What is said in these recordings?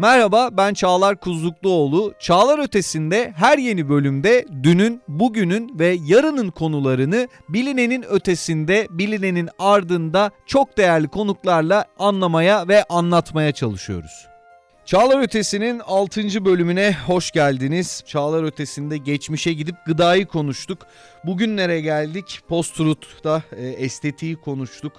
Merhaba ben Çağlar Kuzlukluoğlu. Çağlar Ötesi'nde her yeni bölümde dünün, bugünün ve yarının konularını bilinenin ötesinde, bilinenin ardında çok değerli konuklarla anlamaya ve anlatmaya çalışıyoruz. Çağlar Ötesi'nin 6. bölümüne hoş geldiniz. Çağlar Ötesi'nde geçmişe gidip gıdayı konuştuk. Bugünlere geldik. Post-truth'ta e, estetiği konuştuk.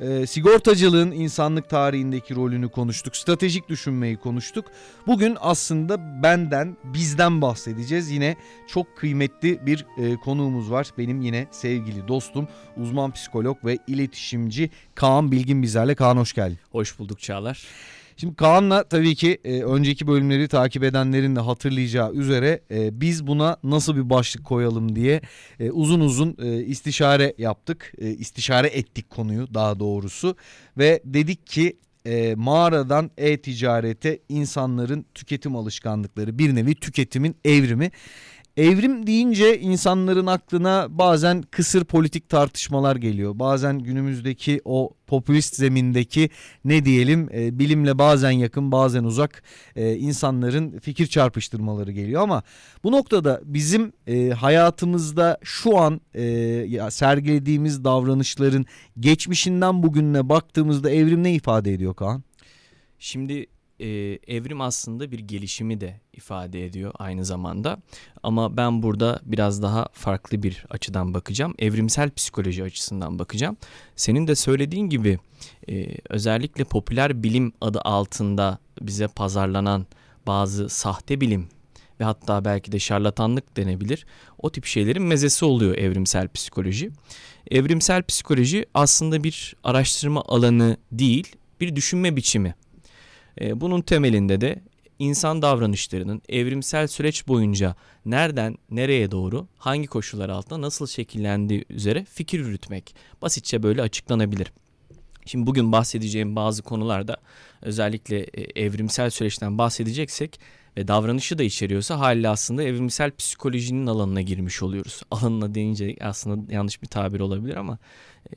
E, sigortacılığın insanlık tarihindeki rolünü konuştuk. Stratejik düşünmeyi konuştuk. Bugün aslında benden, bizden bahsedeceğiz. Yine çok kıymetli bir e, konuğumuz var. Benim yine sevgili dostum, uzman psikolog ve iletişimci Kaan Bilgin bizlerle. Kaan hoş geldin. Hoş bulduk Çağlar. Şimdi Kaan'la tabii ki e, önceki bölümleri takip edenlerin de hatırlayacağı üzere e, biz buna nasıl bir başlık koyalım diye e, uzun uzun e, istişare yaptık. E, istişare ettik konuyu daha doğrusu ve dedik ki e, mağaradan e-ticarete insanların tüketim alışkanlıkları bir nevi tüketimin evrimi. Evrim deyince insanların aklına bazen kısır politik tartışmalar geliyor. Bazen günümüzdeki o popülist zemindeki ne diyelim e, bilimle bazen yakın bazen uzak e, insanların fikir çarpıştırmaları geliyor. Ama bu noktada bizim e, hayatımızda şu an e, sergilediğimiz davranışların geçmişinden bugününe baktığımızda evrim ne ifade ediyor Kaan? Şimdi e, evrim aslında bir gelişimi de ifade ediyor aynı zamanda. Ama ben burada biraz daha farklı bir açıdan bakacağım. Evrimsel psikoloji açısından bakacağım. Senin de söylediğin gibi e, özellikle popüler bilim adı altında bize pazarlanan bazı sahte bilim ve hatta belki de şarlatanlık denebilir. O tip şeylerin mezesi oluyor evrimsel psikoloji. Evrimsel psikoloji aslında bir araştırma alanı değil, bir düşünme biçimi. E, bunun temelinde de insan davranışlarının evrimsel süreç boyunca nereden nereye doğru hangi koşullar altında nasıl şekillendiği üzere fikir yürütmek basitçe böyle açıklanabilir. Şimdi bugün bahsedeceğim bazı konularda özellikle e, evrimsel süreçten bahsedeceksek ve davranışı da içeriyorsa haliyle aslında evrimsel psikolojinin alanına girmiş oluyoruz. Alanına deyince aslında yanlış bir tabir olabilir ama e,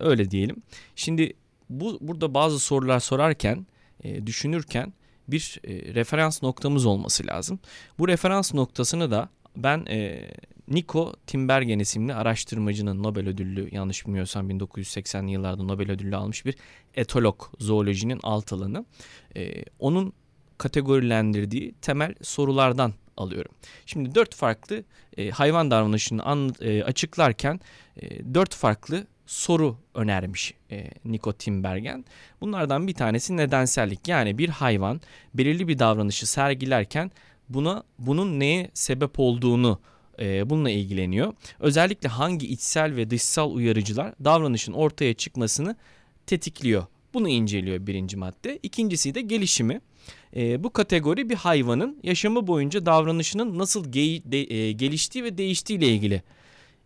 öyle diyelim. Şimdi bu burada bazı sorular sorarken e, düşünürken bir e, referans noktamız olması lazım. Bu referans noktasını da ben e, Nico Timbergen isimli araştırmacının Nobel ödüllü yanlış bilmiyorsam 1980'li yıllarda Nobel ödüllü almış bir etolog zoolojinin alt alanı. Onun kategorilendirdiği temel sorulardan alıyorum. Şimdi dört farklı e, hayvan davranışını an, e, açıklarken e, dört farklı soru önermiş e, Nico Timbergen. Bunlardan bir tanesi nedensellik. Yani bir hayvan belirli bir davranışı sergilerken buna bunun neye sebep olduğunu e, bununla ilgileniyor. Özellikle hangi içsel ve dışsal uyarıcılar davranışın ortaya çıkmasını tetikliyor. Bunu inceliyor birinci madde. İkincisi de gelişimi. E, bu kategori bir hayvanın yaşamı boyunca davranışının nasıl ge- de, e, geliştiği ve değiştiği ile ilgili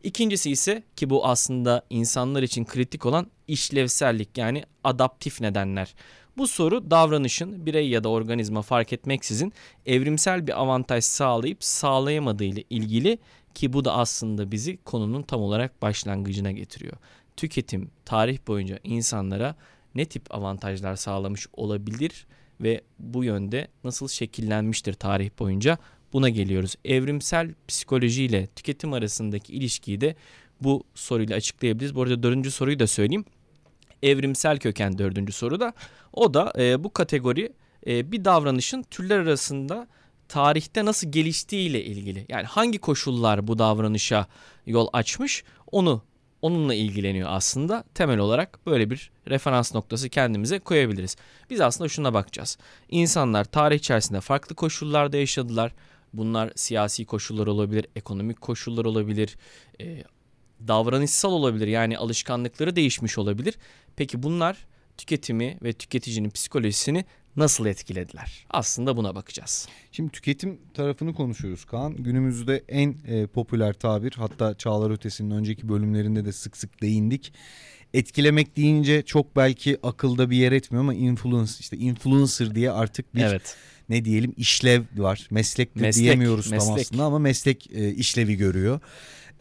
İkincisi ise ki bu aslında insanlar için kritik olan işlevsellik yani adaptif nedenler. Bu soru davranışın birey ya da organizma fark etmeksizin evrimsel bir avantaj sağlayıp sağlayamadığı ile ilgili ki bu da aslında bizi konunun tam olarak başlangıcına getiriyor. Tüketim tarih boyunca insanlara ne tip avantajlar sağlamış olabilir ve bu yönde nasıl şekillenmiştir tarih boyunca Buna geliyoruz. Evrimsel psikoloji ile tüketim arasındaki ilişkiyi de bu soruyla açıklayabiliriz. Bu arada dördüncü soruyu da söyleyeyim. Evrimsel köken dördüncü soru da. O da e, bu kategori e, bir davranışın türler arasında tarihte nasıl geliştiği ile ilgili. Yani hangi koşullar bu davranışa yol açmış onu onunla ilgileniyor aslında. Temel olarak böyle bir referans noktası kendimize koyabiliriz. Biz aslında şuna bakacağız. İnsanlar tarih içerisinde farklı koşullarda yaşadılar. Bunlar siyasi koşullar olabilir, ekonomik koşullar olabilir, e, davranışsal olabilir. Yani alışkanlıkları değişmiş olabilir. Peki bunlar tüketimi ve tüketicinin psikolojisini nasıl etkilediler? Aslında buna bakacağız. Şimdi tüketim tarafını konuşuyoruz Kaan. Günümüzde en e, popüler tabir hatta Çağlar Ötesi'nin önceki bölümlerinde de sık sık değindik. Etkilemek deyince çok belki akılda bir yer etmiyor ama influence işte influencer diye artık bir evet ne diyelim işlev var. Meslek, meslek diyemiyoruz meslek. tam aslında ama meslek e, işlevi görüyor.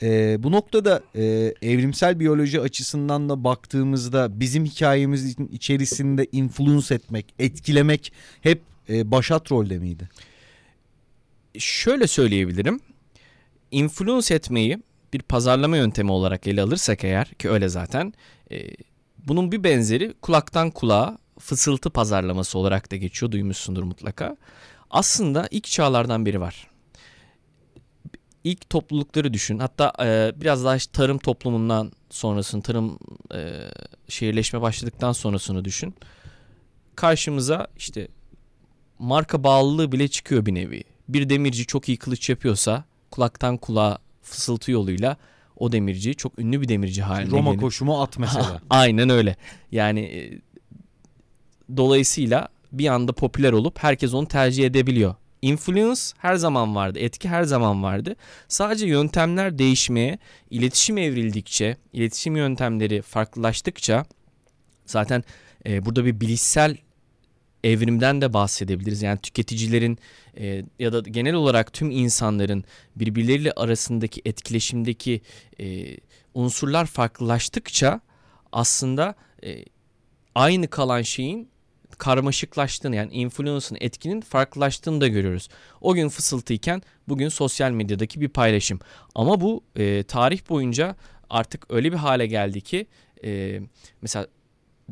E, bu noktada e, evrimsel biyoloji açısından da baktığımızda bizim hikayemizin içerisinde influence etmek, etkilemek hep e, başat rolde miydi? Şöyle söyleyebilirim. Influence etmeyi bir pazarlama yöntemi olarak ele alırsak eğer ki öyle zaten e, bunun bir benzeri kulaktan kulağa fısıltı pazarlaması olarak da geçiyor duymuşsundur mutlaka. Aslında ilk çağlardan biri var. İlk toplulukları düşün. Hatta e, biraz daha işte tarım toplumundan sonrasını, tarım e, şehirleşme başladıktan sonrasını düşün. Karşımıza işte marka bağlılığı bile çıkıyor bir nevi. Bir demirci çok iyi kılıç yapıyorsa kulaktan kulağa fısıltı yoluyla o demirci çok ünlü bir demirci haline Roma gelip- koşumu at mesela. Aynen öyle. Yani e, dolayısıyla bir anda popüler olup herkes onu tercih edebiliyor. Influence her zaman vardı, etki her zaman vardı. Sadece yöntemler değişmeye, iletişim evrildikçe, iletişim yöntemleri farklılaştıkça zaten e, burada bir bilişsel evrimden de bahsedebiliriz. Yani tüketicilerin e, ya da genel olarak tüm insanların birbirleriyle arasındaki etkileşimdeki e, unsurlar farklılaştıkça aslında e, aynı kalan şeyin karmaşıklaştığını yani influence'ın etkinin farklılaştığını da görüyoruz. O gün fısıltıyken bugün sosyal medyadaki bir paylaşım. Ama bu e, tarih boyunca artık öyle bir hale geldi ki e, mesela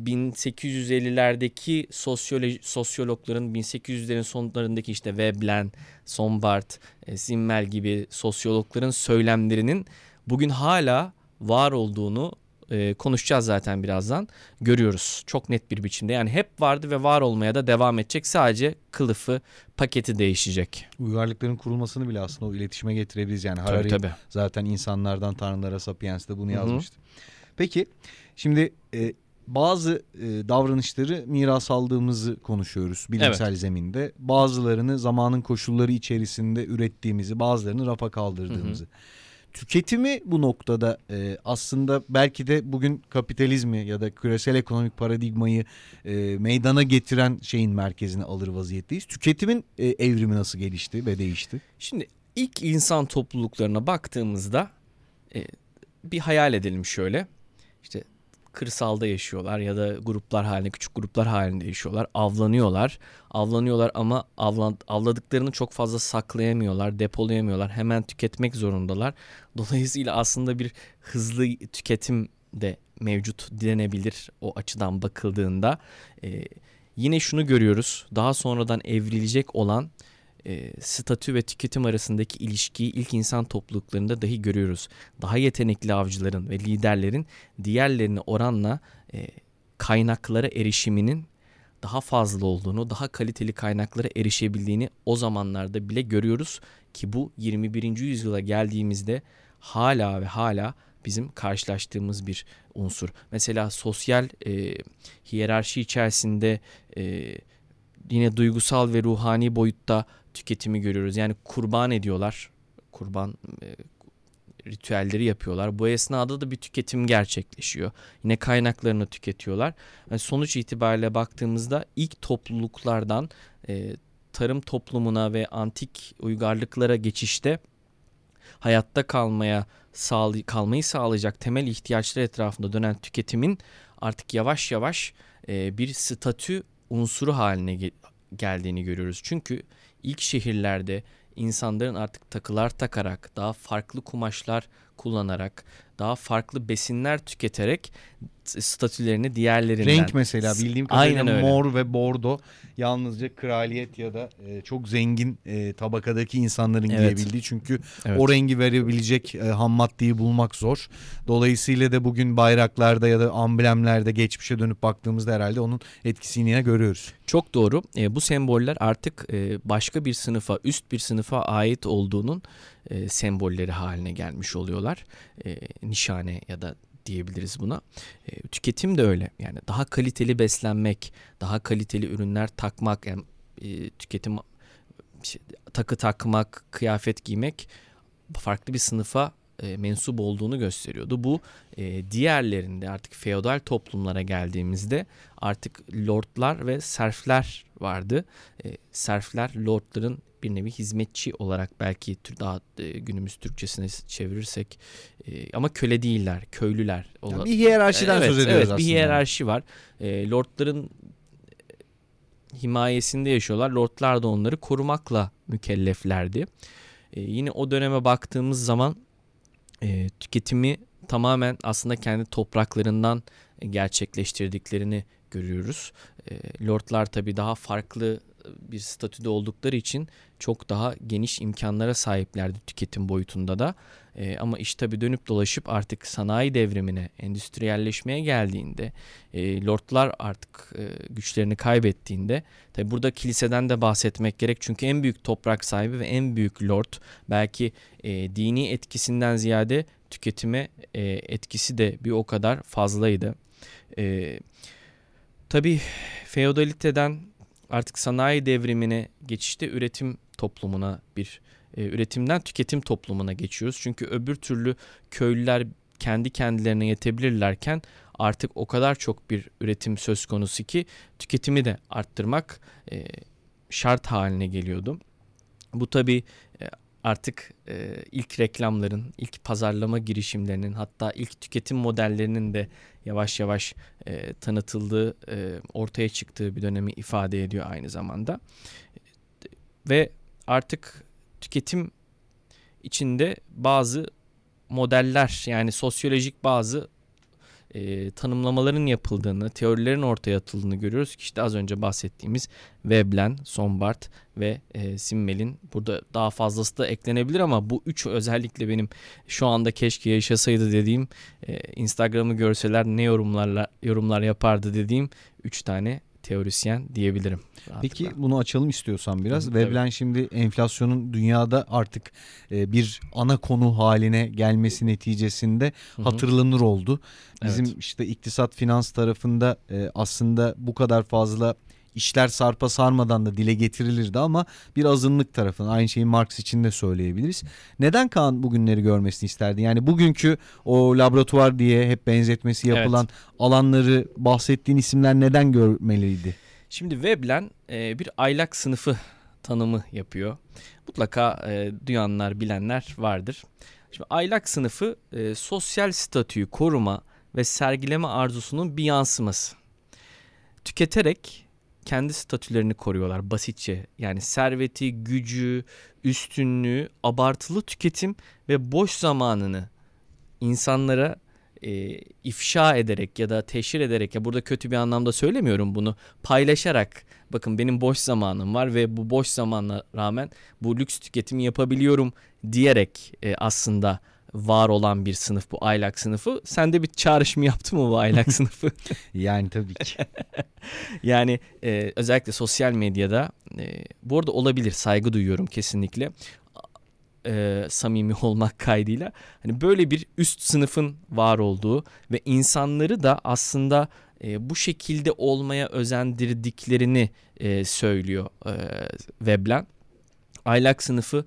1850'lerdeki sosyoloji, sosyologların 1800'lerin sonlarındaki işte Veblen, Sombart, e, Simmel gibi sosyologların söylemlerinin bugün hala var olduğunu e, konuşacağız zaten birazdan. Görüyoruz çok net bir biçimde. Yani hep vardı ve var olmaya da devam edecek. Sadece kılıfı, paketi değişecek. Uygarlıkların kurulmasını bile aslında o iletişime getirebiliriz. Yani Harari tabii. zaten insanlardan tanrılara Sapiens'te bunu yazmıştı. Peki şimdi e, bazı e, davranışları miras aldığımızı konuşuyoruz bilimsel zeminde. Bazılarını zamanın koşulları içerisinde ürettiğimizi, bazılarını rafa kaldırdığımızı. Tüketimi bu noktada e, aslında belki de bugün kapitalizmi ya da küresel ekonomik paradigmayı e, meydana getiren şeyin merkezine alır vaziyetteyiz. Tüketimin e, evrimi nasıl gelişti ve değişti? Şimdi ilk insan topluluklarına baktığımızda e, bir hayal edelim şöyle. İşte kırsalda yaşıyorlar ya da gruplar halinde küçük gruplar halinde yaşıyorlar. Avlanıyorlar. Avlanıyorlar ama avlan, avladıklarını çok fazla saklayamıyorlar, depolayamıyorlar. Hemen tüketmek zorundalar. Dolayısıyla aslında bir hızlı tüketim de mevcut denebilir o açıdan bakıldığında. E, yine şunu görüyoruz. Daha sonradan evrilecek olan e, statü ve tüketim arasındaki ilişkiyi ilk insan topluluklarında dahi görüyoruz. Daha yetenekli avcıların ve liderlerin diğerlerine oranla e, kaynaklara erişiminin daha fazla olduğunu, daha kaliteli kaynaklara erişebildiğini o zamanlarda bile görüyoruz ki bu 21. yüzyıla geldiğimizde hala ve hala bizim karşılaştığımız bir unsur. Mesela sosyal e, hiyerarşi içerisinde e, yine duygusal ve ruhani boyutta tüketimi görüyoruz. Yani kurban ediyorlar. Kurban e, ritüelleri yapıyorlar. Bu esnada da bir tüketim gerçekleşiyor. Yine kaynaklarını tüketiyorlar. Yani sonuç itibariyle baktığımızda ilk topluluklardan e, tarım toplumuna ve antik uygarlıklara geçişte hayatta kalmaya sağlay kalmayı sağlayacak temel ihtiyaçlar etrafında dönen tüketimin artık yavaş yavaş e, bir statü unsuru haline geldiğini görüyoruz. Çünkü ilk şehirlerde insanların artık takılar takarak, daha farklı kumaşlar kullanarak, daha farklı besinler tüketerek statülerini diğerlerinden Renk mesela bildiğim kadarıyla Aynen öyle. mor ve bordo yalnızca kraliyet ya da e, çok zengin e, tabakadaki insanların Evet. giyebildiği. Çünkü Evet. o rengi verebilecek e, ham maddeyi bulmak zor. Dolayısıyla da bugün bayraklarda ya da amblemlerde geçmişe dönüp baktığımızda herhalde onun etkisini yine görüyoruz. Çok doğru. E, bu semboller artık e, başka bir sınıfa, üst bir sınıfa ait olduğunun e, sembolleri haline gelmiş oluyorlar. E, nişane ya da diyebiliriz buna. E, tüketim de öyle. Yani daha kaliteli beslenmek, daha kaliteli ürünler takmak, yani e, tüketim şey, takı takmak, kıyafet giymek farklı bir sınıfa e, mensup olduğunu gösteriyordu. Bu e, diğerlerinde artık feodal toplumlara geldiğimizde artık lordlar ve serfler vardı. E, serfler lordların bir nevi hizmetçi olarak belki daha e, günümüz Türkçesine çevirirsek e, ama köle değiller, köylüler. Yani bir hiyerarşiden evet, söz ediyoruz evet, aslında. bir hiyerarşi var. E, lordların himayesinde yaşıyorlar. Lordlar da onları korumakla mükelleflerdi. E, yine o döneme baktığımız zaman e, tüketimi tamamen aslında kendi topraklarından gerçekleştirdiklerini görüyoruz. E, Lordlar tabii daha farklı bir statüde oldukları için çok daha geniş imkanlara sahiplerdi tüketim boyutunda da. E, ama iş tabii dönüp dolaşıp artık sanayi devrimine, endüstriyelleşmeye geldiğinde, e, lordlar artık e, güçlerini kaybettiğinde, tabii burada kiliseden de bahsetmek gerek çünkü en büyük toprak sahibi ve en büyük lord belki e, dini etkisinden ziyade tüketime e, etkisi de bir o kadar fazlaydı. E, tabii feodaliteden artık sanayi devrimine geçişte üretim toplumuna bir e, üretimden tüketim toplumuna geçiyoruz. Çünkü öbür türlü köylüler kendi kendilerine yetebilirlerken artık o kadar çok bir üretim söz konusu ki tüketimi de arttırmak e, şart haline geliyordu. Bu tabi e, artık e, ilk reklamların, ilk pazarlama girişimlerinin hatta ilk tüketim modellerinin de yavaş yavaş e, tanıtıldığı, e, ortaya çıktığı bir dönemi ifade ediyor aynı zamanda. Ve artık tüketim içinde bazı modeller yani sosyolojik bazı e, tanımlamaların yapıldığını, teorilerin ortaya atıldığını görüyoruz ki işte az önce bahsettiğimiz Veblen, Sombart ve e, Simmel'in burada daha fazlası da eklenebilir ama bu üç özellikle benim şu anda keşke yaşasaydı dediğim e, Instagram'ı görseler ne yorumlarla yorumlar yapardı dediğim üç tane teorisyen diyebilirim. Rahatlıkla. Peki bunu açalım istiyorsan biraz. Veblen şimdi enflasyonun dünyada artık e, bir ana konu haline gelmesi neticesinde hatırlanır oldu. Bizim evet. işte iktisat finans tarafında e, aslında bu kadar fazla işler sarpa sarmadan da dile getirilirdi ama bir azınlık tarafından aynı şeyi Marx için de söyleyebiliriz. Neden Kaan bugünleri görmesini isterdi? Yani bugünkü o laboratuvar diye hep benzetmesi yapılan evet. alanları bahsettiğin isimler neden görmeliydi? Şimdi Veblen e, bir aylak sınıfı tanımı yapıyor. Mutlaka e, duyanlar, bilenler vardır. Şimdi aylak sınıfı e, sosyal statüyü koruma ve sergileme arzusunun bir yansıması. Tüketerek kendi statülerini koruyorlar basitçe. Yani serveti, gücü, üstünlüğü, abartılı tüketim ve boş zamanını insanlara e, ifşa ederek ya da teşhir ederek ya burada kötü bir anlamda söylemiyorum bunu paylaşarak bakın benim boş zamanım var ve bu boş zamana rağmen bu lüks tüketimi yapabiliyorum diyerek e, aslında var olan bir sınıf bu aylak sınıfı. Sen de bir çağrışım yaptı mı bu aylak sınıfı? yani tabii ki. yani e, özellikle sosyal medyada e, bu arada olabilir saygı duyuyorum kesinlikle. E, samimi olmak kaydıyla hani böyle bir üst sınıfın var olduğu ve insanları da aslında e, bu şekilde olmaya özendirdiklerini e, söylüyor e, Veblen. Aylak sınıfı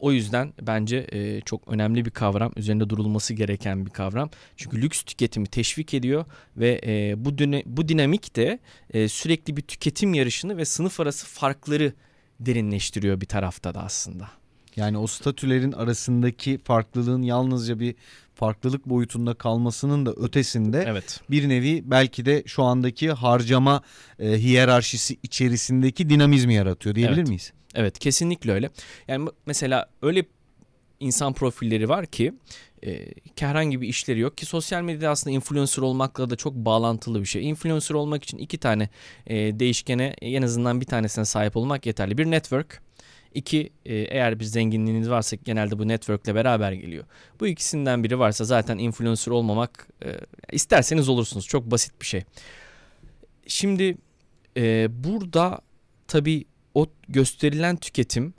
o yüzden bence e, çok önemli bir kavram, üzerinde durulması gereken bir kavram. Çünkü lüks tüketimi teşvik ediyor ve e, bu düne, bu dinamik de e, sürekli bir tüketim yarışını ve sınıf arası farkları derinleştiriyor bir tarafta da aslında. Yani o statülerin arasındaki farklılığın yalnızca bir farklılık boyutunda kalmasının da ötesinde evet. bir nevi belki de şu andaki harcama e, hiyerarşisi içerisindeki dinamizmi yaratıyor diyebilir evet. miyiz? Evet kesinlikle öyle. Yani mesela öyle insan profilleri var ki e, herhangi bir işleri yok ki sosyal medyada aslında influencer olmakla da çok bağlantılı bir şey. Influencer olmak için iki tane e, değişkene en azından bir tanesine sahip olmak yeterli. Bir network, iki eğer bir zenginliğiniz varsa genelde bu networkle beraber geliyor. Bu ikisinden biri varsa zaten influencer olmamak e, isterseniz olursunuz. Çok basit bir şey. Şimdi e, burada tabii o gösterilen tüketim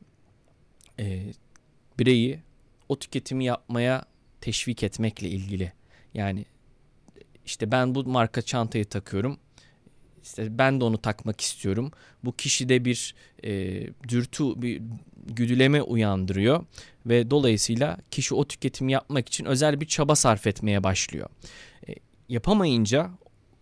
e, bireyi o tüketimi yapmaya teşvik etmekle ilgili. Yani işte ben bu marka çantayı takıyorum. İşte ben de onu takmak istiyorum. Bu kişide bir e, dürtü, bir güdüleme uyandırıyor ve dolayısıyla kişi o tüketimi yapmak için özel bir çaba sarf etmeye başlıyor. E, yapamayınca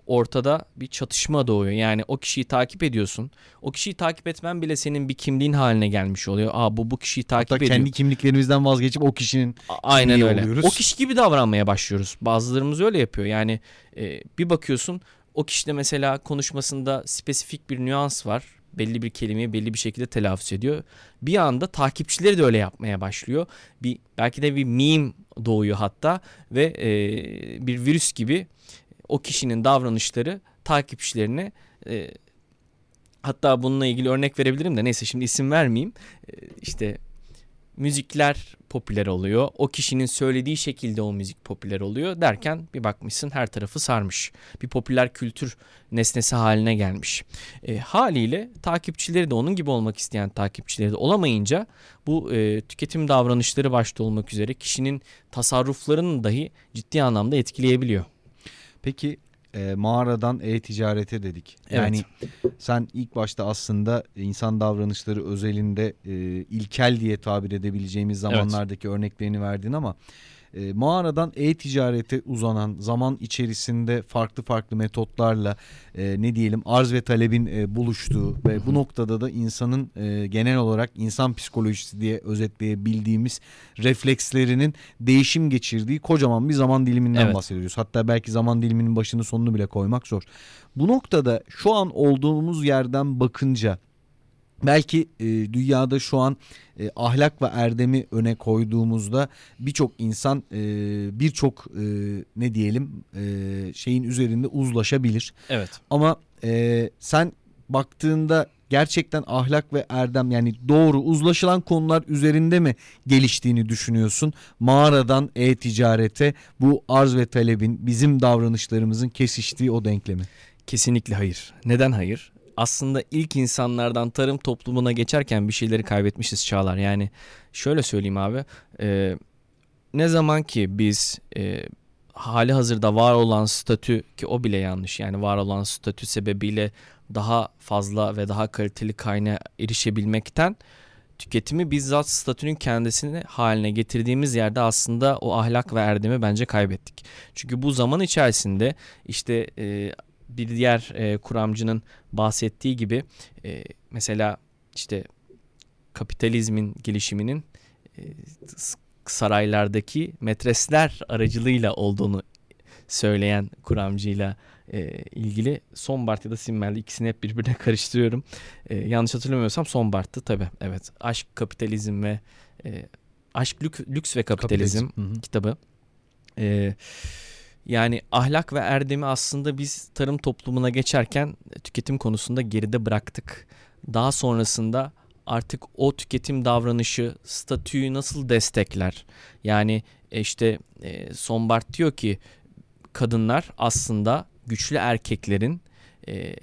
ortada bir çatışma doğuyor. Yani o kişiyi takip ediyorsun. O kişiyi takip etmen bile senin bir kimliğin haline gelmiş oluyor. Aa bu bu kişiyi takip Hatta ediyor. kendi kimliklerimizden vazgeçip o kişinin Aynen öyle. Oluyoruz. O kişi gibi davranmaya başlıyoruz. Bazılarımız öyle yapıyor. Yani e, bir bakıyorsun o kişide mesela konuşmasında spesifik bir nüans var. belli bir kelimeyi belli bir şekilde telaffuz ediyor. Bir anda takipçileri de öyle yapmaya başlıyor. Bir belki de bir meme doğuyor hatta ve e, bir virüs gibi o kişinin davranışları takipçilerine e, hatta bununla ilgili örnek verebilirim de neyse şimdi isim vermeyeyim. E, işte müzikler popüler oluyor. O kişinin söylediği şekilde o müzik popüler oluyor derken bir bakmışsın her tarafı sarmış. Bir popüler kültür nesnesi haline gelmiş. E, haliyle takipçileri de onun gibi olmak isteyen takipçileri de olamayınca bu e, tüketim davranışları başta olmak üzere kişinin tasarruflarını dahi ciddi anlamda etkileyebiliyor. Peki e, mağaradan e-ticarete dedik. Yani sen ilk başta aslında insan davranışları özelinde e, ilkel diye tabir edebileceğimiz zamanlardaki evet. örneklerini verdin ama e, mağaradan e-ticarete uzanan zaman içerisinde farklı farklı metotlarla e, ne diyelim arz ve talebin e, buluştuğu ve bu noktada da insanın e, genel olarak insan psikolojisi diye özetleyebildiğimiz reflekslerinin değişim geçirdiği kocaman bir zaman diliminden evet. bahsediyoruz. Hatta belki zaman diliminin başını sonunu bile koymak zor. Bu noktada şu an olduğumuz yerden bakınca Belki e, dünyada şu an e, ahlak ve erdemi öne koyduğumuzda birçok insan e, birçok e, ne diyelim e, şeyin üzerinde uzlaşabilir. Evet. Ama e, sen baktığında gerçekten ahlak ve erdem yani doğru uzlaşılan konular üzerinde mi geliştiğini düşünüyorsun? Mağaradan e-ticarete bu arz ve talebin bizim davranışlarımızın kesiştiği o denklemi. Kesinlikle hayır. Neden hayır? Aslında ilk insanlardan tarım toplumuna geçerken bir şeyleri kaybetmişiz çağlar. Yani şöyle söyleyeyim abi. E, ne zaman ki biz e, hali hazırda var olan statü ki o bile yanlış. Yani var olan statü sebebiyle daha fazla ve daha kaliteli kaynağa erişebilmekten tüketimi bizzat statünün kendisini haline getirdiğimiz yerde aslında o ahlak ve erdemi bence kaybettik. Çünkü bu zaman içerisinde işte e, bir diğer e, kuramcının bahsettiği gibi e, mesela işte kapitalizmin gelişiminin e, saraylardaki metresler aracılığıyla olduğunu söyleyen kuramcıyla e, ilgili Sombart ya da Simmel ikisini hep birbirine karıştırıyorum. E, yanlış hatırlamıyorsam Sombart'tı tabi. Evet. Aşk, Kapitalizm ve e, Aşk, Lük, Lüks ve Kapitalizm, Kapitalizm. Hı hı. kitabı. E, yani ahlak ve erdemi aslında biz tarım toplumuna geçerken tüketim konusunda geride bıraktık. Daha sonrasında artık o tüketim davranışı statüyü nasıl destekler? Yani e, işte e, Sombart diyor ki kadınlar aslında güçlü erkeklerin e,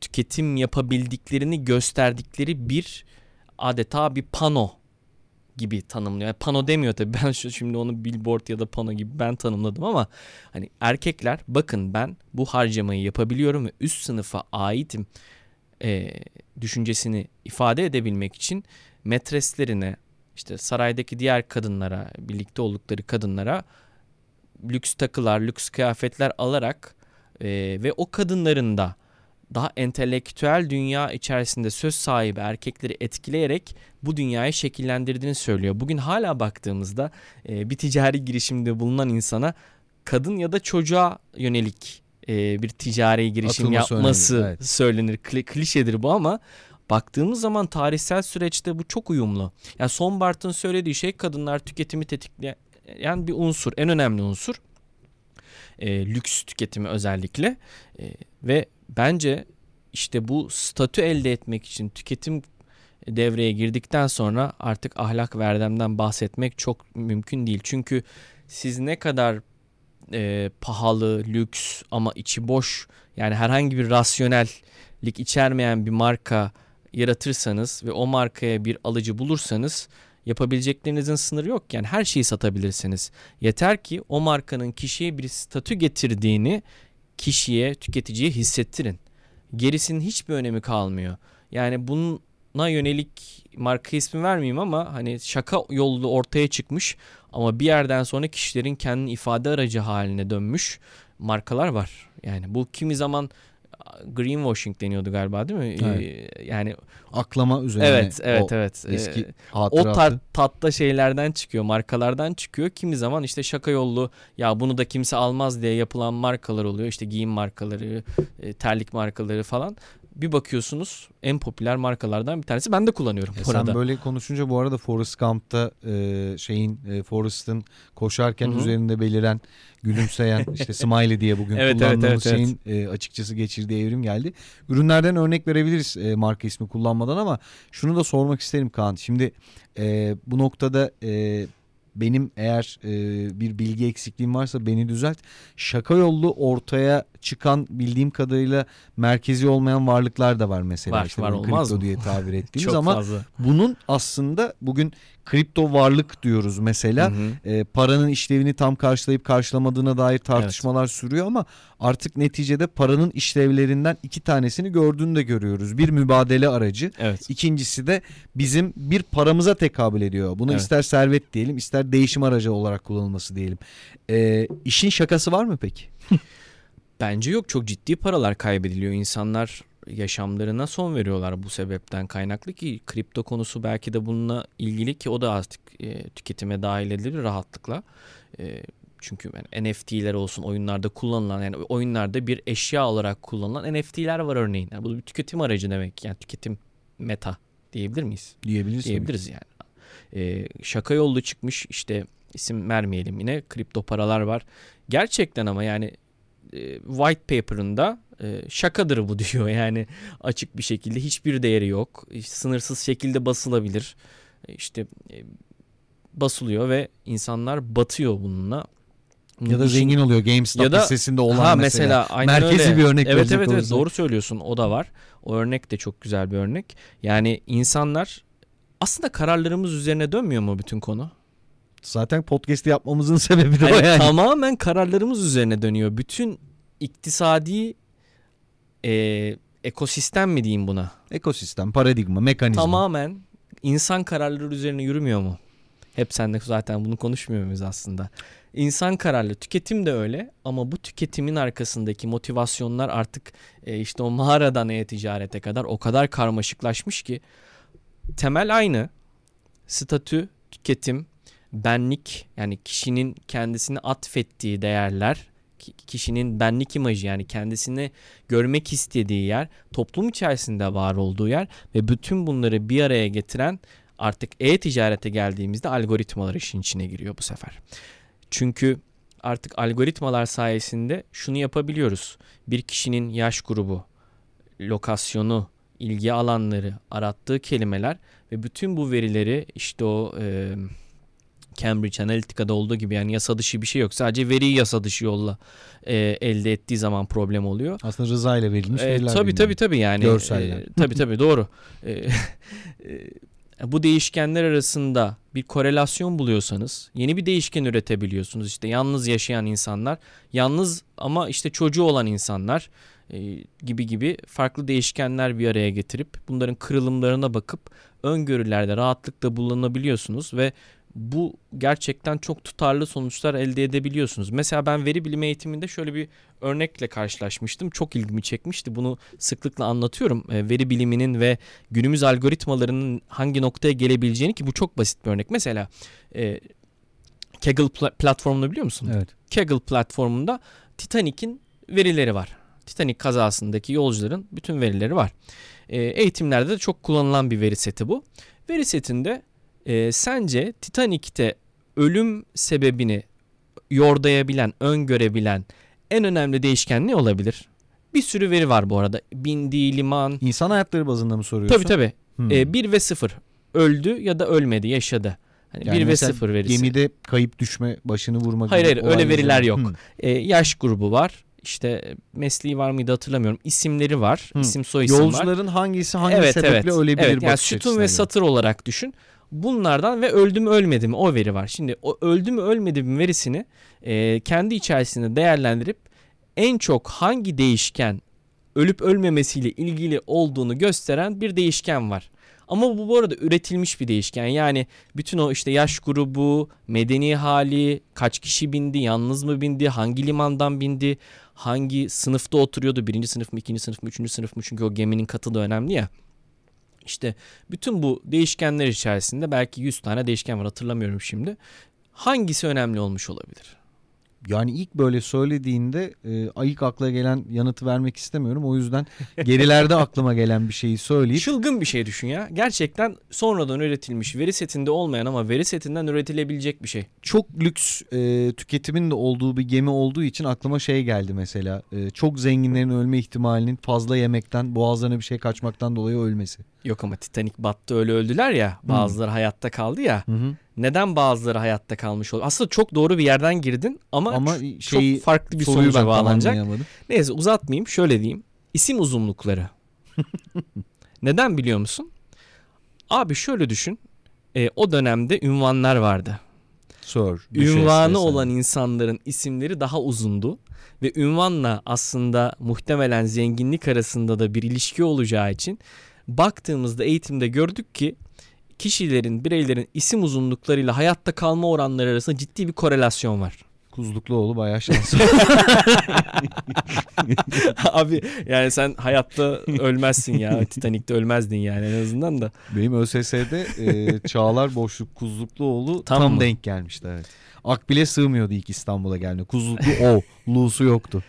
tüketim yapabildiklerini gösterdikleri bir adeta bir pano gibi tanımlıyor. Yani pano demiyor tabii. Ben şu şimdi onu billboard ya da pano gibi ben tanımladım ama hani erkekler bakın ben bu harcamayı yapabiliyorum ve üst sınıfa aitim e, düşüncesini ifade edebilmek için metreslerine işte saraydaki diğer kadınlara birlikte oldukları kadınlara lüks takılar, lüks kıyafetler alarak e, ve o kadınların da daha entelektüel dünya içerisinde söz sahibi erkekleri etkileyerek bu dünyayı şekillendirdiğini söylüyor. Bugün hala baktığımızda e, bir ticari girişimde bulunan insana kadın ya da çocuğa yönelik e, bir ticari girişim Atılması yapması önemli, evet. söylenir. Klişedir bu ama baktığımız zaman tarihsel süreçte bu çok uyumlu. Yani Son Bart'ın söylediği şey kadınlar tüketimi tetikleyen bir unsur, en önemli unsur. E, lüks tüketimi özellikle e, ve bence işte bu statü elde etmek için tüketim devreye girdikten sonra artık ahlak ve erdemden bahsetmek çok mümkün değil. Çünkü siz ne kadar e, pahalı, lüks ama içi boş yani herhangi bir rasyonellik içermeyen bir marka yaratırsanız ve o markaya bir alıcı bulursanız yapabileceklerinizin sınırı yok. Yani her şeyi satabilirsiniz. Yeter ki o markanın kişiye bir statü getirdiğini kişiye, tüketiciye hissettirin. Gerisinin hiçbir önemi kalmıyor. Yani buna yönelik marka ismi vermeyeyim ama hani şaka yolu ortaya çıkmış ama bir yerden sonra kişilerin kendini ifade aracı haline dönmüş markalar var. Yani bu kimi zaman greenwashing deniyordu galiba değil mi? Evet. Ee, yani aklama üzerine. Evet, evet, evet. Eski ee, o tat, tatta şeylerden çıkıyor, markalardan çıkıyor. Kimi zaman işte şaka yollu ya bunu da kimse almaz diye yapılan markalar oluyor. İşte giyim markaları, e, terlik markaları falan. Bir bakıyorsunuz en popüler markalardan bir tanesi. Ben de kullanıyorum Ya bu arada. sen böyle konuşunca bu arada Forrest Gump'ta e, şeyin e, Forrest'ın koşarken Hı hı. üzerinde beliren gülümseyen işte smiley diye bugün Evet, evet, kullandığımız evet, şeyin e, açıkçası geçirdiği evrim geldi. Ürünlerden örnek verebiliriz e, marka ismi kullanmadan ama şunu da sormak isterim Kaan. Şimdi e, bu noktada e, benim eğer e, bir bilgi eksikliğim varsa beni düzelt. Şaka yollu ortaya çıkan bildiğim kadarıyla merkezi olmayan varlıklar da var mesela. Var, işte var, olmaz kripto mı? diye tabir ettiğimiz ama fazla. bunun aslında bugün kripto varlık diyoruz mesela. Hı hı. E, paranın işlevini tam karşılayıp karşılamadığına dair tartışmalar sürüyor ama artık neticede paranın işlevlerinden iki tanesini gördüğünü de görüyoruz. Bir mübadele aracı, Evet. ikincisi de bizim bir paramıza tekabül ediyor. Bunu Evet. ister servet diyelim, ister değişim aracı olarak kullanılması diyelim. E, işin şakası var mı peki? Bence yok çok ciddi paralar kaybediliyor. İnsanlar yaşamlarına son veriyorlar bu sebepten kaynaklı ki kripto konusu belki de bununla ilgili ki o da artık e, tüketime dahil edilir rahatlıkla. E, çünkü yani NFT'ler olsun oyunlarda kullanılan yani oyunlarda bir eşya olarak kullanılan NFT'ler var örneğin. Yani bu bir tüketim aracı demek yani tüketim meta diyebilir miyiz? Diyebiliriz. diyebiliriz yani. Ee, şaka yollu çıkmış işte isim vermeyelim yine kripto paralar var. Gerçekten ama yani e, white paper'ında e, şakadır bu diyor yani açık bir şekilde hiçbir değeri yok. Sınırsız şekilde basılabilir. E, İşte e, basılıyor ve insanlar batıyor bununla. Ya da zengin oluyor GameStop Ya da- hissesinde olan ha, mesela. mesela aynen Merkezi öyle. bir örnek Evet evet evet doğru söylüyorsun. O da var. O örnek de çok güzel bir örnek. Yani insanlar aslında kararlarımız üzerine dönmüyor mu bütün konu? Zaten podcast yapmamızın sebebi de o Hani yani. Tamamen kararlarımız üzerine dönüyor. Bütün iktisadi e, ekosistem mi diyeyim buna? Ekosistem, paradigma, mekanizma. Tamamen insan kararları üzerine yürümüyor mu? Hep senle zaten bunu konuşmuyor muyuz aslında? İnsan kararlı tüketim de öyle ama bu tüketimin arkasındaki motivasyonlar artık e, işte o mağaradan e-ticarete kadar o kadar karmaşıklaşmış ki temel aynı. Statü, tüketim, benlik yani kişinin kendisini atfettiği değerler, ki- kişinin benlik imajı yani kendisini görmek istediği yer, toplum içerisinde var olduğu yer ve bütün bunları bir araya getiren artık e-ticarete geldiğimizde algoritmalar işin içine giriyor bu sefer. Çünkü artık algoritmalar sayesinde şunu yapabiliyoruz. Bir kişinin yaş grubu, lokasyonu, ilgi alanları, arattığı kelimeler ve bütün bu verileri işte o e, Cambridge Analytica'da olduğu gibi yani yasa dışı bir şey yok. Sadece veriyi yasa dışı yolla e, elde ettiği zaman problem oluyor. Aslında rıza ile verilmiş E, veriler. tabii tabii tabii yani. Görseller. E, tabii tabii doğru. E, e, bu değişkenler arasında bir korelasyon buluyorsanız yeni bir değişken üretebiliyorsunuz. İşte yalnız yaşayan insanlar, yalnız ama işte çocuğu olan insanlar e, gibi gibi farklı değişkenler bir araya getirip bunların kırılımlarına bakıp öngörülerde rahatlıkla bulunabiliyorsunuz ve bu gerçekten çok tutarlı sonuçlar elde edebiliyorsunuz. Mesela ben veri bilimi eğitiminde şöyle bir örnekle karşılaşmıştım. Çok ilgimi çekmişti. Bunu sıklıkla anlatıyorum. E, veri biliminin ve günümüz algoritmalarının hangi noktaya gelebileceğini ki bu çok basit bir örnek. Mesela e, Kaggle pla- platformunu biliyor musun? Evet. Kaggle platformunda Titanic'in verileri var. Titanic kazasındaki yolcuların bütün verileri var. E, eğitimlerde de çok kullanılan bir veri seti bu. Veri setinde e, sence Titanic'te ölüm sebebini yordayabilen, öngörebilen en önemli değişken ne olabilir? Bir sürü veri var bu arada. Bindiği liman. İnsan hayatları bazında mı soruyorsun? Tabii tabii. Hmm. E, 1 ve 0. Öldü ya da ölmedi, yaşadı. Hani Yani 1 ve mesela 0 verisi. Gemide kayıp düşme, başını vurma Hayır gibi hayır öyle olaylar veriler yok. Hmm. E, yaş grubu var. İşte e, mesleği var mıydı hatırlamıyorum. İsimleri var. Hı. İsim soy isim var. Yolcuların hangisi hangi evet sebeple evet. ölebilir evet, yani sütun ve satır olarak düşün. Bunlardan ve öldü mü ölmedi mi o veri var. Şimdi o öldü mü ölmedi mi verisini e, kendi içerisinde değerlendirip en çok hangi değişken ölüp ölmemesiyle ilgili olduğunu gösteren bir değişken var. Ama bu bu arada üretilmiş bir değişken. Yani bütün o işte yaş grubu, medeni hali, kaç kişi bindi, yalnız mı bindi, hangi limandan bindi, hangi sınıfta oturuyordu, birinci sınıf mı, ikinci sınıf mı, üçüncü sınıf mı? Çünkü o geminin katı da önemli ya. İşte bütün bu değişkenler içerisinde belki 100 tane değişken var hatırlamıyorum şimdi. Hangisi önemli olmuş olabilir? Yani ilk böyle söylediğinde e, ilk akla gelen yanıtı vermek istemiyorum. O yüzden gerilerde aklıma gelen bir şeyi söyleyip Çılgın bir şey düşün ya. Gerçekten sonradan üretilmiş, veri setinde olmayan ama veri setinden üretilebilecek bir şey. çok lüks e, tüketimin de olduğu bir gemi olduğu için aklıma şey geldi mesela. E, çok zenginlerin ölme ihtimalinin fazla yemekten, boğazlarına bir şey kaçmaktan dolayı ölmesi. Yok ama Titanic battı öyle öldüler ya. Bazıları hayatta kaldı ya. Hı hı. Neden bazıları hayatta kalmış oldu? Aslında çok doğru bir yerden girdin ama, Ama şeyi- çok farklı bir sonuca bağlanacak. Neyse uzatmayayım şöyle diyeyim. İsim uzunlukları. Neden biliyor musun? Abi şöyle düşün. E, o dönemde ünvanlar vardı. Sir, düşes Ünvanı olan insanların isimleri daha uzundu. Ve ünvanla aslında muhtemelen zenginlik arasında da bir ilişki olacağı için baktığımızda eğitimde gördük ki kişilerin, bireylerin isim uzunluklarıyla hayatta kalma oranları arasında ciddi bir korelasyon var. Kuzlukluoğlu bayağı şanslı. Abi yani sen hayatta ölmezsin ya. Titanik'te ölmezdin yani en azından da. Benim ÖSS'de e, Çağlar Boşluk Kuzlukluoğlu Tam tam, mı? denk gelmişti evet. Akbil'e sığmıyordu ilk İstanbul'a geldiğinde. Kuzluklu o, Lu'su yoktu.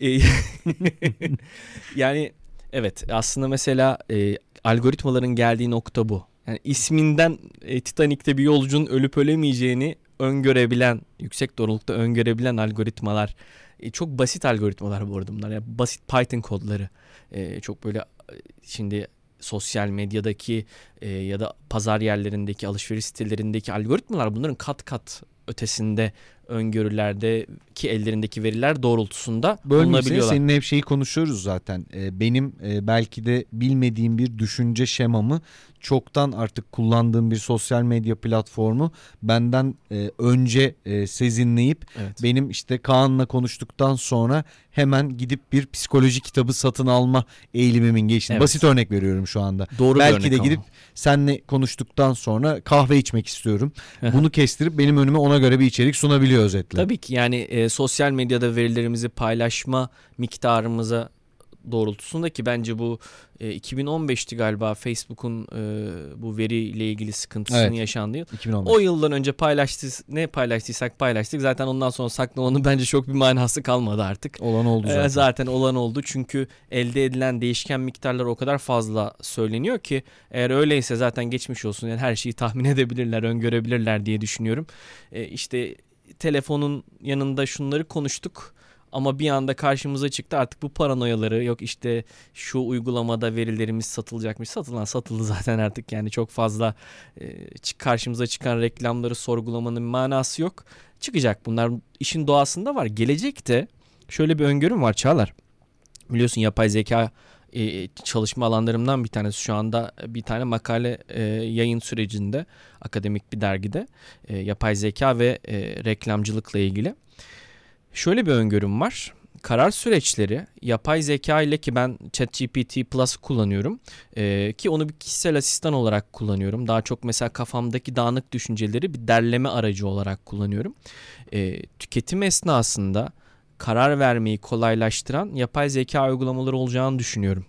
E, yani evet aslında mesela e, algoritmaların geldiği nokta bu. Yani isminden e, Titanik'te bir yolcunun ölüp ölemeyeceğini öngörebilen, yüksek doğrulukta öngörebilen algoritmalar. E, çok basit algoritmalar bu arada bunlar. Yani basit Python kodları. E, çok böyle e, şimdi sosyal medyadaki e, ya da pazar yerlerindeki alışveriş sitelerindeki algoritmalar bunların kat kat ötesinde öngörülerde ki ellerindeki veriler doğrultusunda bulunabiliyorlar. seninle hep şeyi konuşuyoruz zaten. Ee, benim e, belki de bilmediğim bir düşünce şemamı çoktan artık kullandığım bir sosyal medya platformu benden e, önce e, sezinleyip Evet. benim işte Kaan'la konuştuktan sonra hemen gidip bir psikoloji kitabı satın alma eğilimimin geçtiğini. Evet. Basit örnek veriyorum şu anda. Doğru belki de ama. gidip senle konuştuktan sonra kahve içmek istiyorum. Bunu kestirip benim önüme ona göre bir içerik sunabiliyor özetle. Tabii ki yani e, sosyal medyada verilerimizi paylaşma miktarımıza doğrultusunda ki bence bu e, 2015'ti galiba Facebook'un e, bu veriyle ilgili sıkıntısının Evet. yaşandığı yıl. 2015. O yıldan önce paylaştık ne paylaştıysak paylaştık. Zaten ondan sonra saklamanın bence çok bir manası kalmadı artık. olan oldu Ee, zaten. zaten olan oldu çünkü elde edilen değişken miktarlar o kadar fazla söyleniyor ki eğer öyleyse zaten geçmiş olsun yani her şeyi tahmin edebilirler, öngörebilirler diye düşünüyorum. Ee, işte telefonun yanında şunları konuştuk ama bir anda karşımıza çıktı. Artık bu paranoyaları yok işte şu uygulamada verilerimiz satılacakmış. Satılan satıldı zaten artık. Yani çok fazla e, karşımıza çıkan reklamları sorgulamanın manası yok. Çıkacak bunlar. İşin doğasında var. Gelecekte şöyle bir öngörüm var Çağlar. Biliyorsun yapay zeka e, çalışma alanlarımdan bir tanesi. Şu anda bir tane makale e, yayın sürecinde akademik bir dergide e, yapay zeka ve e, reklamcılıkla ilgili. Şöyle bir öngörüm var. Karar süreçleri yapay zeka ile ki ben ChatGPT Plus kullanıyorum e, ki onu bir kişisel asistan olarak kullanıyorum. Daha çok mesela kafamdaki dağınık düşünceleri bir derleme aracı olarak kullanıyorum. E, tüketim esnasında karar vermeyi kolaylaştıran yapay zeka uygulamaları olacağını düşünüyorum.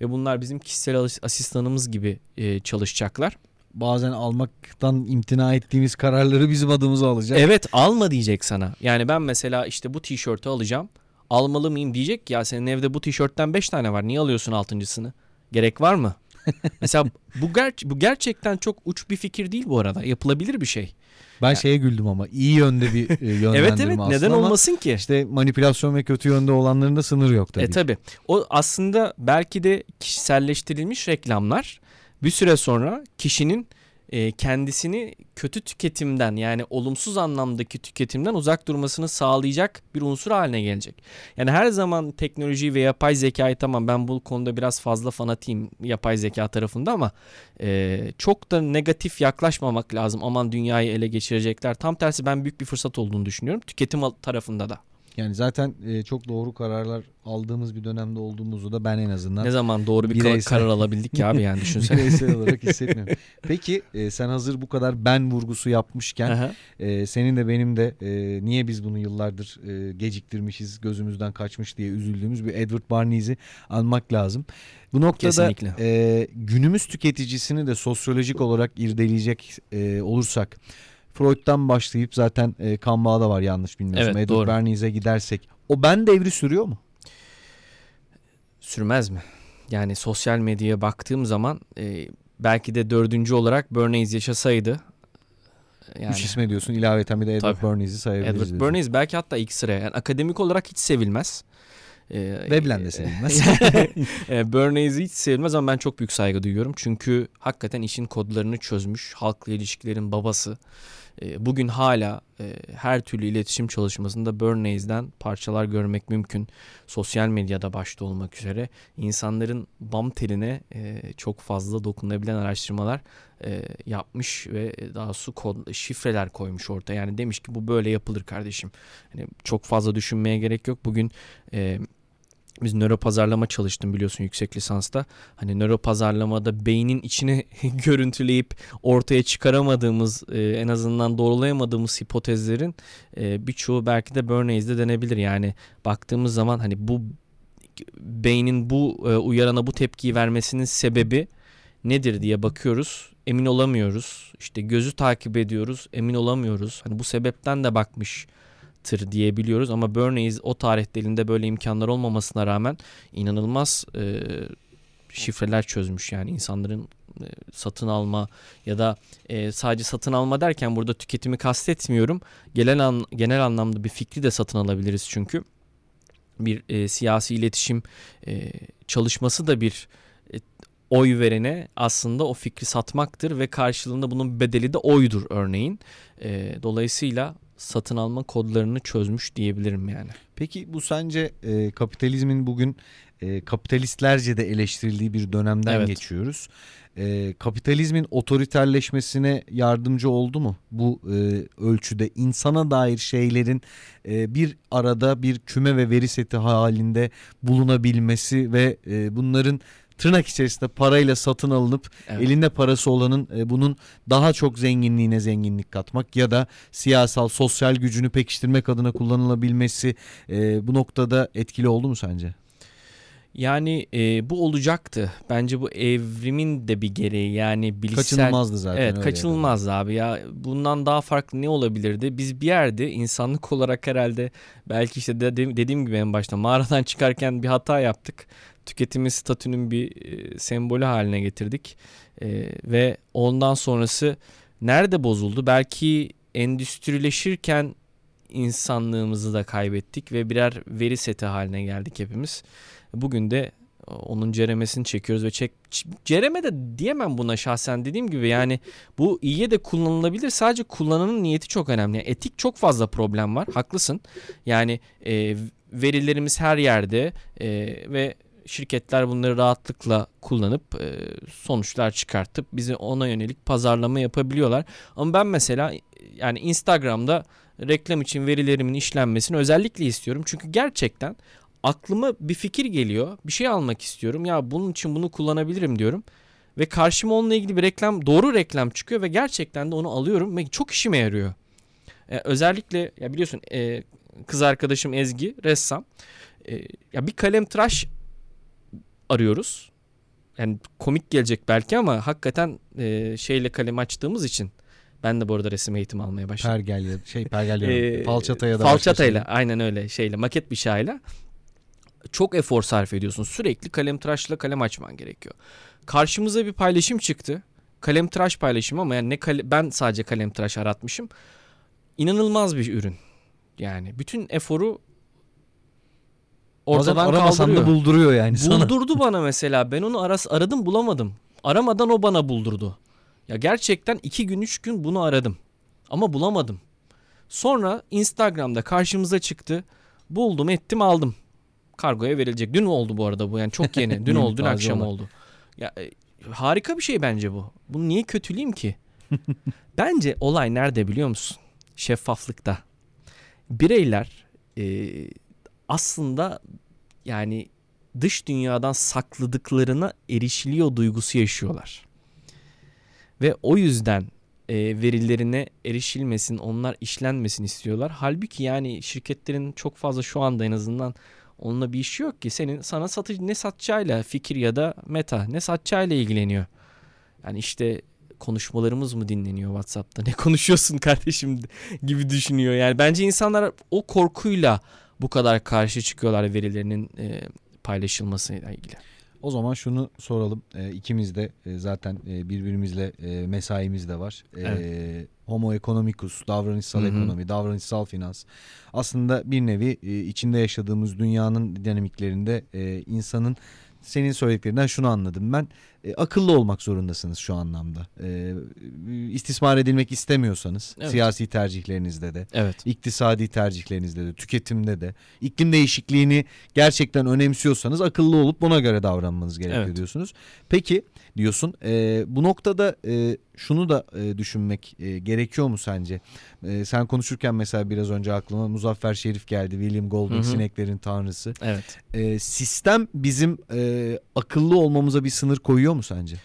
Ve bunlar bizim kişisel as- asistanımız gibi e, çalışacaklar. Bazen almaktan imtina ettiğimiz kararları bizim adımıza alacak. Evet alma diyecek sana. Yani ben mesela işte bu tişörtü alacağım. Almalı mıyım diyecek ya senin evde bu tişörtten 5 tane var. Niye alıyorsun altıncısını? Gerek var mı? mesela bu, ger- bu gerçekten çok uç bir fikir değil bu arada. Yapılabilir bir şey. Ben şeye güldüm ama iyi yönde bir yönlendirme Evet evet neden olmasın ki? işte manipülasyon ve kötü yönde olanların da sınırı yok tabii. E tabi. O aslında belki de kişiselleştirilmiş reklamlar bir süre sonra kişinin e, kendisini kötü tüketimden yani olumsuz anlamdaki tüketimden uzak durmasını sağlayacak bir unsur haline gelecek. Yani her zaman teknoloji ve yapay zekayı tamam ben bu konuda biraz fazla fanatiyim yapay zeka tarafında ama e, çok da negatif yaklaşmamak lazım. Aman dünyayı ele geçirecekler. Tam tersi ben büyük bir fırsat olduğunu düşünüyorum. Tüketim tarafında da. Yani zaten e, çok doğru kararlar aldığımız bir dönemde olduğumuzu da ben en azından Ne zaman doğru bir Bireysel- karar alabildik ki abi yani düşünsene. bireysel olarak hissetmiyorum. Peki e, sen hazır bu kadar ben vurgusu yapmışken Aha. e, senin de benim de e, niye biz bunu yıllardır e, geciktirmişiz gözümüzden kaçmış diye üzüldüğümüz bir Edward Bernays'i anmak lazım. Bu noktada Kesinlikle. e, günümüz tüketicisini de sosyolojik olarak irdeleyecek e, olursak Freud'dan başlayıp zaten e, kan bağı da var yanlış bilmiyorsam. Evet, Edward. Bernays'e gidersek. O ben devri sürüyor mu? Sürmez mi? Yani sosyal medyaya baktığım zaman e, belki de dördüncü olarak Bernays yaşasaydı yani Üç isme diyorsun. İlaveten bir de Edward. Bernays'i sayabiliriz. Edward diyorsun. Bernays belki hatta ilk sıraya. Yani akademik olarak hiç sevilmez. E, Veblen de sevilmez. e, Bernays hiç sevilmez ama ben çok büyük saygı duyuyorum. Çünkü hakikaten işin kodlarını çözmüş, halkla ilişkilerin babası. E, bugün hala e, her türlü iletişim çalışmasında Bernays'den parçalar görmek mümkün. Sosyal medyada başta olmak üzere insanların bam teline e, çok fazla dokunabilen araştırmalar e, yapmış ve daha su kod, şifreler koymuş ortaya. Yani demiş ki bu böyle yapılır kardeşim. Hani çok fazla düşünmeye gerek yok. Bugün biz nöro pazarlama çalıştım biliyorsun yüksek lisansta. Hani nöro pazarlamada beynin içine görüntüleyip ortaya çıkaramadığımız e, en azından doğrulayamadığımız hipotezlerin e, birçoğu belki de Bernays'de denebilir. Yani baktığımız zaman hani bu beynin bu e, uyarana bu tepkiyi vermesinin sebebi nedir diye bakıyoruz. Emin olamıyoruz. İşte gözü takip ediyoruz. Emin olamıyoruz. Hani bu sebepten de bakmış tır diyebiliyoruz ama Bernays o tarihte elinde böyle imkanlar olmamasına rağmen inanılmaz e, şifreler çözmüş yani insanların e, satın alma ya da e, sadece satın alma derken burada tüketimi kastetmiyorum. Genel an, genel anlamda bir fikri de satın alabiliriz çünkü bir e, siyasi iletişim e, çalışması da bir e, oy verene aslında o fikri satmaktır ve karşılığında bunun bedeli de oydur örneğin. E, dolayısıyla satın alma kodlarını çözmüş diyebilirim yani. Peki bu sence e, kapitalizmin bugün e, kapitalistlerce de eleştirildiği bir dönemden Evet. geçiyoruz. E, kapitalizmin otoriterleşmesine yardımcı oldu mu bu e, ölçüde insana dair şeylerin e, bir arada bir küme ve veri seti halinde bulunabilmesi ve e, bunların tırnak içerisinde parayla satın alınıp Evet. elinde parası olanın e, bunun daha çok zenginliğine zenginlik katmak ya da siyasal sosyal gücünü pekiştirmek adına kullanılabilmesi e, bu noktada etkili oldu mu sence? Yani e, bu olacaktı. Bence bu evrimin de bir gereği yani bilişsel Kaçınılmazdı zaten. Evet kaçınılmazdı abi ya. Bundan daha farklı ne olabilirdi? Biz bir yerde insanlık olarak herhalde belki işte dediğim, dediğim gibi en başta mağaradan çıkarken bir hata yaptık. Tüketimi statünün bir e, sembolü haline getirdik. E, ve ondan sonrası nerede bozuldu? Belki endüstrileşirken insanlığımızı da kaybettik ve birer veri seti haline geldik hepimiz. Bugün de onun ceremesini çekiyoruz ve çek cereme de diyemem buna şahsen dediğim gibi yani bu iyiye de kullanılabilir sadece kullananın niyeti çok önemli Yani etik çok fazla problem var haklısın yani e, verilerimiz her yerde e, ve şirketler bunları rahatlıkla kullanıp e, sonuçlar çıkartıp bize ona yönelik pazarlama yapabiliyorlar ama ben mesela yani Instagram'da reklam için verilerimin işlenmesini özellikle istiyorum çünkü gerçekten aklıma bir fikir geliyor. Bir şey almak istiyorum. Ya bunun için bunu kullanabilirim diyorum. Ve karşıma onunla ilgili bir reklam, doğru reklam çıkıyor ve gerçekten de onu alıyorum ve çok işime yarıyor. Ee, özellikle ya biliyorsun e, kız arkadaşım Ezgi ressam. E, ya bir kalem tıraş arıyoruz. Yani komik gelecek belki ama hakikaten e, şeyle kalem açtığımız için ben de bu arada resim eğitimi almaya başladım. Pergel şey pergel. Ee, falçataya da başka falçatayla şey. aynen öyle şeyle maket bıçağıyla çok efor sarf ediyorsun. Sürekli kalem tıraşla kalem açman gerekiyor. Karşımıza bir paylaşım çıktı. Kalem tıraş paylaşımı ama yani ne kale- ben sadece kalem tıraş aratmışım. İnanılmaz bir ürün. Yani bütün eforu Bazen ortadan aramasan kaldırıyor. da bulduruyor yani sana. Buldurdu bana mesela. Ben onu aras aradım bulamadım. Aramadan o bana buldurdu. Ya gerçekten iki gün üç gün bunu aradım. Ama bulamadım. Sonra Instagram'da karşımıza çıktı. Buldum ettim aldım. Kargoya verilecek. Dün oldu bu arada bu yani çok yeni. Dün oldu dün taze akşam olan. oldu. Ya e, harika bir şey bence bu. Bunu niye kötüleyeyim ki? bence olay nerede biliyor musun? Şeffaflıkta. Bireyler e, aslında yani dış dünyadan sakladıklarına erişiliyor duygusu yaşıyorlar. Ve o yüzden e, verilerine erişilmesin, onlar işlenmesin istiyorlar. Halbuki yani şirketlerin çok fazla şu anda en azından onunla bir işi yok ki. Senin sana satıcı ne satacağıyla fikir ya da meta ne satacağıyla ilgileniyor. Yani işte konuşmalarımız mı dinleniyor WhatsApp'ta? Ne konuşuyorsun kardeşim gibi düşünüyor. Yani bence insanlar o korkuyla bu kadar karşı çıkıyorlar verilerinin e, paylaşılmasıyla ilgili. O zaman şunu soralım. E, ikimiz de e, zaten e, birbirimizle e, mesaimiz de var. E, Evet. Homo economicus, davranışsal Hı hı. ekonomi, davranışsal finans. Aslında bir nevi e, içinde yaşadığımız dünyanın dinamiklerinde e, insanın senin söylediklerinden şunu anladım ben. E, akıllı olmak zorundasınız şu anlamda. E, istismar edilmek istemiyorsanız Evet. siyasi tercihlerinizde de, Evet. iktisadi tercihlerinizde de, tüketimde de, iklim değişikliğini gerçekten önemsiyorsanız akıllı olup buna göre davranmanız gerekiyor Evet. diyorsunuz. Peki diyorsun e, bu noktada e, şunu da e, düşünmek e, gerekiyor mu sence? E, sen konuşurken mesela biraz önce aklıma Muzaffer Şerif geldi. William Golding Hı hı. sineklerin tanrısı. Evet. E, sistem bizim e, akıllı olmamıza bir sınır koyuyor mu sence?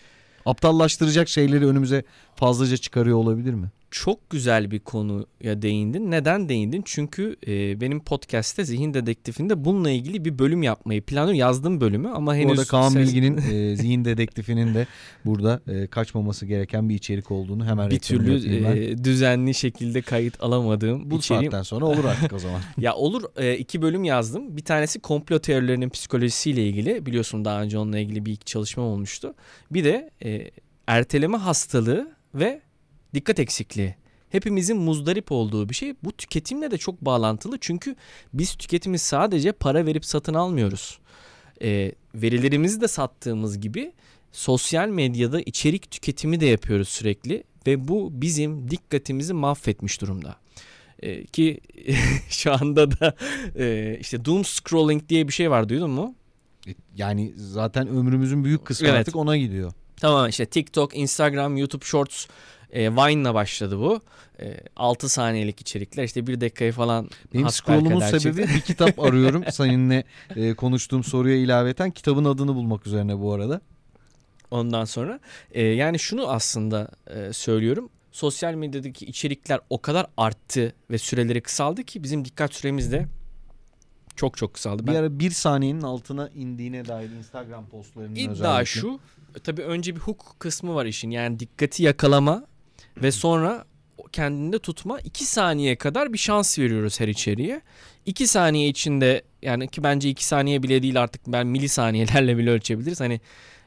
Aptallaştıracak şeyleri önümüze fazlaca çıkarıyor olabilir mi? Çok güzel bir konuya değindin. Neden değindin? Çünkü e, benim podcast'te Zihin Dedektifinde bununla ilgili bir bölüm yapmayı planlıyorum. Yazdım bölümü ama henüz... Bu arada Kaan ses- Bilgin'in e, zihin dedektifinin de burada e, kaçmaması gereken bir içerik olduğunu hemen bir türlü e, düzenli şekilde kayıt alamadığım Bu içeriğim. saatten sonra olur artık o zaman. Ya olur e, iki bölüm yazdım. Bir tanesi komplo teorilerinin psikolojisiyle ilgili. Biliyorsun daha önce onunla ilgili bir iki çalışmam olmuştu. Bir de e, erteleme hastalığı ve dikkat eksikliği. Hepimizin muzdarip olduğu bir şey. Bu tüketimle de çok bağlantılı. Çünkü biz tüketimi sadece para verip satın almıyoruz. E, verilerimizi de sattığımız gibi sosyal medyada içerik tüketimi de yapıyoruz sürekli. Ve bu bizim dikkatimizi mahvetmiş durumda. E, ki şu anda da e, işte doom scrolling diye bir şey var duydun mu? E, Yani zaten ömrümüzün büyük kısmı Evet. artık ona gidiyor. Tamam işte TikTok, Instagram, YouTube Shorts, e, Vine'la başladı bu. E, 6 saniyelik içerikler işte 1 dakikayı falan Benim scrollumun sebebi bir kitap arıyorum. Seninle e, konuştuğum soruya ilaveten kitabın adını bulmak üzerine bu arada. Ondan sonra e, yani şunu aslında e, söylüyorum. Sosyal medyadaki içerikler o kadar arttı ve süreleri kısaldı ki bizim dikkat süremiz de çok çok kısaldı. Bir Ben- ara bir saniyenin altına indiğine dair Instagram postlarının İddia özellikle. şu. Tabii önce bir hook kısmı var işin. Yani dikkati yakalama ve sonra kendinde tutma. 2 saniye kadar bir şans veriyoruz her içeriğe. 2 saniye içinde yani ki bence 2 saniye bile değil artık ben milisaniyelerle bile ölçebiliriz. Hani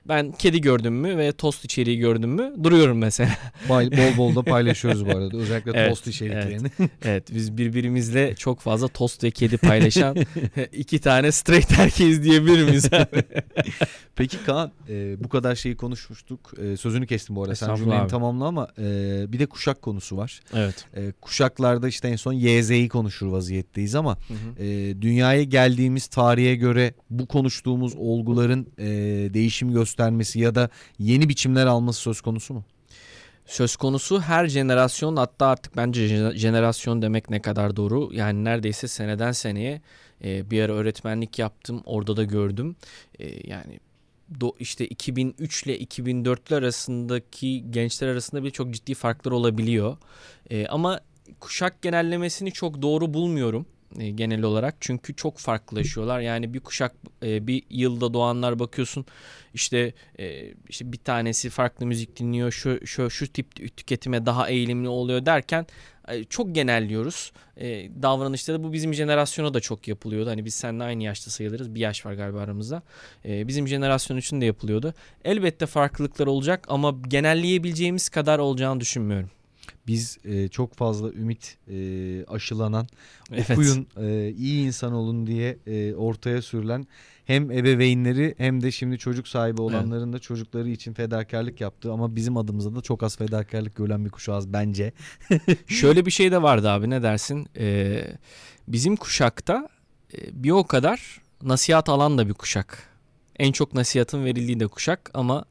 ben kedi gördüm mü ve tost içeriği gördüm mü duruyorum mesela. Bol bol da paylaşıyoruz bu arada. Özellikle Evet, tost içeriklerini. evet biz birbirimizle çok fazla tost ve kedi paylaşan iki tane straight erkeğiz diyebilir miyiz abi? Peki Kaan e, bu kadar şeyi konuşmuştuk. E, sözünü kestim bu arada. Sen cümleni tamamla ama e, bir de kuşak konusu var. evet. E, kuşaklarda işte en son YZ'yi konuşur vaziyetteyiz ama Hı hı. e, dünyaya geldiğimiz tarihe göre bu konuştuğumuz olguların e, değişim göstermesi ya da yeni biçimler alması söz konusu mu? söz konusu her jenerasyon hatta artık bence jene- jenerasyon demek ne kadar doğru? Yani neredeyse seneden seneye e, bir ara öğretmenlik yaptım orada da gördüm. E, yani işte 2003 ile 2004'ler arasındaki gençler arasında bir çok ciddi farklar olabiliyor. E, ama kuşak genellemesini çok doğru bulmuyorum e, genel olarak çünkü çok farklılaşıyorlar yani bir kuşak e, bir yılda doğanlar bakıyorsun işte e, işte bir tanesi farklı müzik dinliyor şu şu şu tip tüketime daha eğilimli oluyor derken e, çok genelliyoruz. E, davranışta da bu bizim jenerasyona da çok yapılıyordu. Hani biz seninle aynı yaşta sayılırız. Bir yaş var galiba aramızda. E, bizim jenerasyon için de yapılıyordu. Elbette farklılıklar olacak ama genelleyebileceğimiz kadar olacağını düşünmüyorum. Biz e, çok fazla ümit e, aşılanan, Evet. okuyun, e, iyi insan olun diye e, ortaya sürülen hem ebeveynleri hem de şimdi çocuk sahibi olanların da çocukları için fedakarlık yaptığı ama bizim adımıza da çok az fedakarlık görülen bir kuşağız bence. Şöyle bir şey de vardı abi ne dersin? Ee, bizim kuşakta e, bir o kadar nasihat alan da bir kuşak. En çok nasihatın verildiği de kuşak ama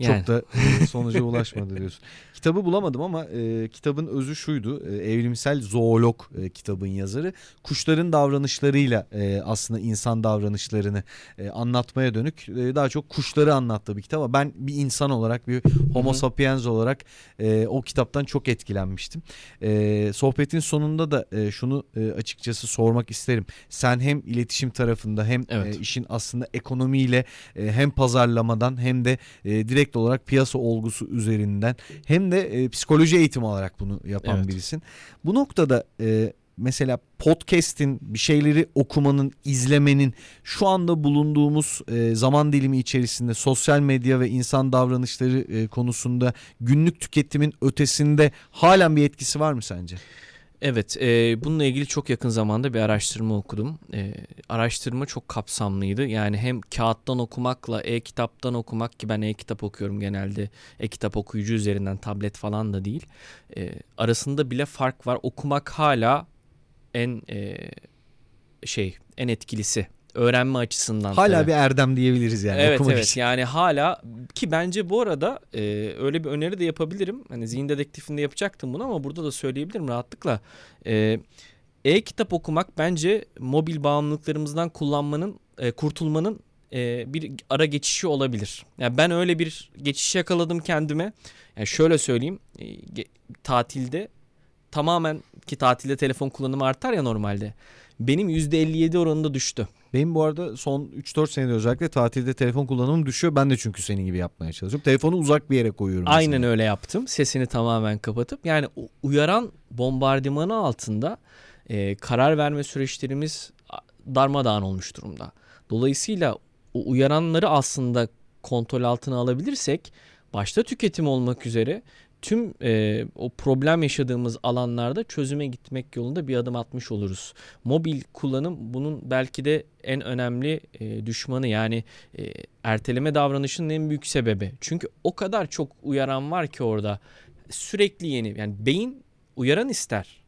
yani Çok da e, sonuca ulaşmadı diyorsun. Kitabı bulamadım ama e, kitabın özü şuydu. E, evrimsel zoolog e, kitabın yazarı. Kuşların davranışlarıyla e, aslında insan davranışlarını e, anlatmaya dönük. e, daha çok kuşları anlattığı bir kitap ama ben bir insan olarak bir homo Hı hı. sapiens olarak e, o kitaptan çok etkilenmiştim. E, sohbetin sonunda da e, şunu e, açıkçası sormak isterim. Sen hem iletişim tarafında hem Evet. e, işin aslında ekonomiyle e, hem pazarlamadan hem de e, direkt direkt olarak piyasa olgusu üzerinden hem de e, psikoloji eğitimi alarak bunu yapan Evet. birisin. Bu noktada e, mesela podcast'in bir şeyleri okumanın, izlemenin şu anda bulunduğumuz e, zaman dilimi içerisinde sosyal medya ve insan davranışları e, konusunda günlük tüketimin ötesinde halen bir etkisi var mı sence? Evet, e, bununla ilgili çok yakın zamanda bir araştırma okudum. E, araştırma çok kapsamlıydı. Yani hem kağıttan okumakla e-kitaptan okumak ki ben e-kitap okuyorum genelde. E-kitap okuyucu üzerinden tablet falan da değil. E, arasında bile fark var. Okumak hala en e, şey en etkilisi. Öğrenme açısından. Hala tabii. bir erdem diyebiliriz yani evet evet için. yani hala ki bence bu arada e, öyle bir öneri de yapabilirim. Hani zihin dedektifinde yapacaktım bunu ama burada da söyleyebilirim rahatlıkla. E, e-kitap okumak bence mobil bağımlılıklarımızdan kullanmanın e, kurtulmanın e, bir ara geçişi olabilir. Yani ben öyle bir geçiş yakaladım kendime. Yani şöyle söyleyeyim e, tatilde tamamen ki tatilde telefon kullanımı artar ya normalde. Benim %57 oranında düştü. Benim bu arada son 3-4 senedir özellikle tatilde telefon kullanımım düşüyor. Ben de çünkü senin gibi yapmaya çalışıyorum. Telefonu uzak bir yere koyuyorum. Aynen mesela. öyle yaptım. Sesini tamamen kapatıp yani uyaran bombardımanı altında e, karar verme süreçlerimiz darmadağın olmuş durumda. Dolayısıyla o uyaranları aslında kontrol altına alabilirsek başta tüketim olmak üzere tüm e, o problem yaşadığımız alanlarda çözüme gitmek yolunda bir adım atmış oluruz. Mobil kullanım bunun belki de en önemli e, düşmanı yani e, erteleme davranışının en büyük sebebi. Çünkü o kadar çok uyaran var ki orada sürekli yeni yani beyin uyaran ister.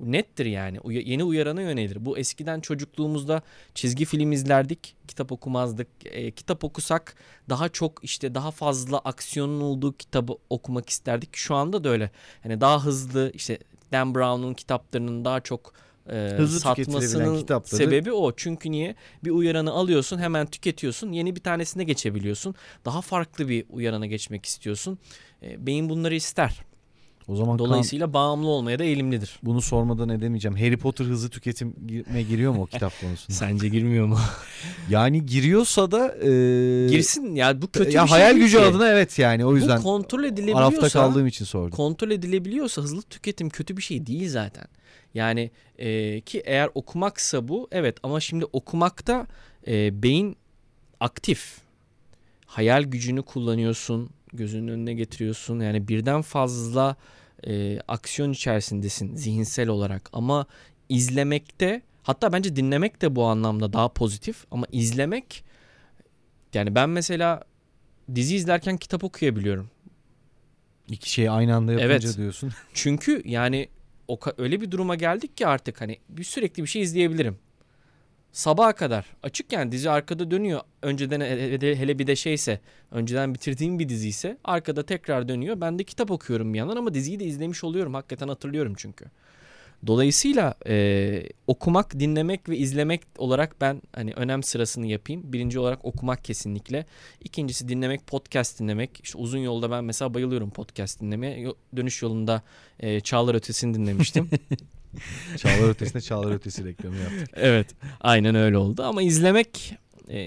Bu nettir yani. Uya- yeni uyarana yönelir. Bu eskiden çocukluğumuzda çizgi film izlerdik, kitap okumazdık. E, kitap okusak daha çok işte daha fazla aksiyonun olduğu kitabı okumak isterdik. Şu anda da öyle. Hani daha hızlı işte Dan Brown'un kitaplarının daha çok e, Hızlı satmasının kitapları- sebebi o. Çünkü niye? Bir uyaranı alıyorsun, hemen tüketiyorsun. Yeni bir tanesine geçebiliyorsun. Daha farklı bir uyarana geçmek istiyorsun. E, beyin bunları ister. O zaman Dolayısıyla bağımlı olmaya da eğilimlidir. bunu sormadan edemeyeceğim. Harry Potter hızlı tüketime giriyor mu o kitap konusunda? Sence girmiyor mu? yani giriyorsa da e, Girsin ya bu kötü ya bir şey hayal değil gücü ki. adına evet yani o yüzden bu kontrol arafta edilebiliyorsa kaldığım için sordum. kontrol edilebiliyorsa hızlı tüketim kötü bir şey değil zaten. Yani e, ki eğer okumaksa bu evet ama şimdi okumakta e, beyin aktif. Hayal gücünü kullanıyorsun, gözünün önüne getiriyorsun. Yani birden fazla e, aksiyon içerisindesin zihinsel olarak ama izlemekte hatta bence dinlemek de bu anlamda daha pozitif ama izlemek yani ben mesela dizi izlerken kitap okuyabiliyorum. İki şeyi aynı anda yapınca Evet. diyorsun. Çünkü yani o öyle bir duruma geldik ki artık hani bir sürekli bir şey izleyebilirim. Sabaha kadar açık yani dizi arkada dönüyor. Önceden hele, bir de şeyse önceden bitirdiğim bir dizi ise arkada tekrar dönüyor. Ben de kitap okuyorum bir yandan ama diziyi de izlemiş oluyorum. Hakikaten hatırlıyorum çünkü. Dolayısıyla e, okumak, dinlemek ve izlemek olarak ben hani önem sırasını yapayım. Birinci olarak okumak kesinlikle. İkincisi dinlemek, podcast dinlemek. İşte uzun yolda ben mesela bayılıyorum podcast dinlemeye. Dönüş yolunda e, Çağlar Ötesi'ni dinlemiştim. Çağlar Ötesi'ne Çağlar Ötesi reklamı yaptık. evet, aynen öyle oldu. Ama izlemek e,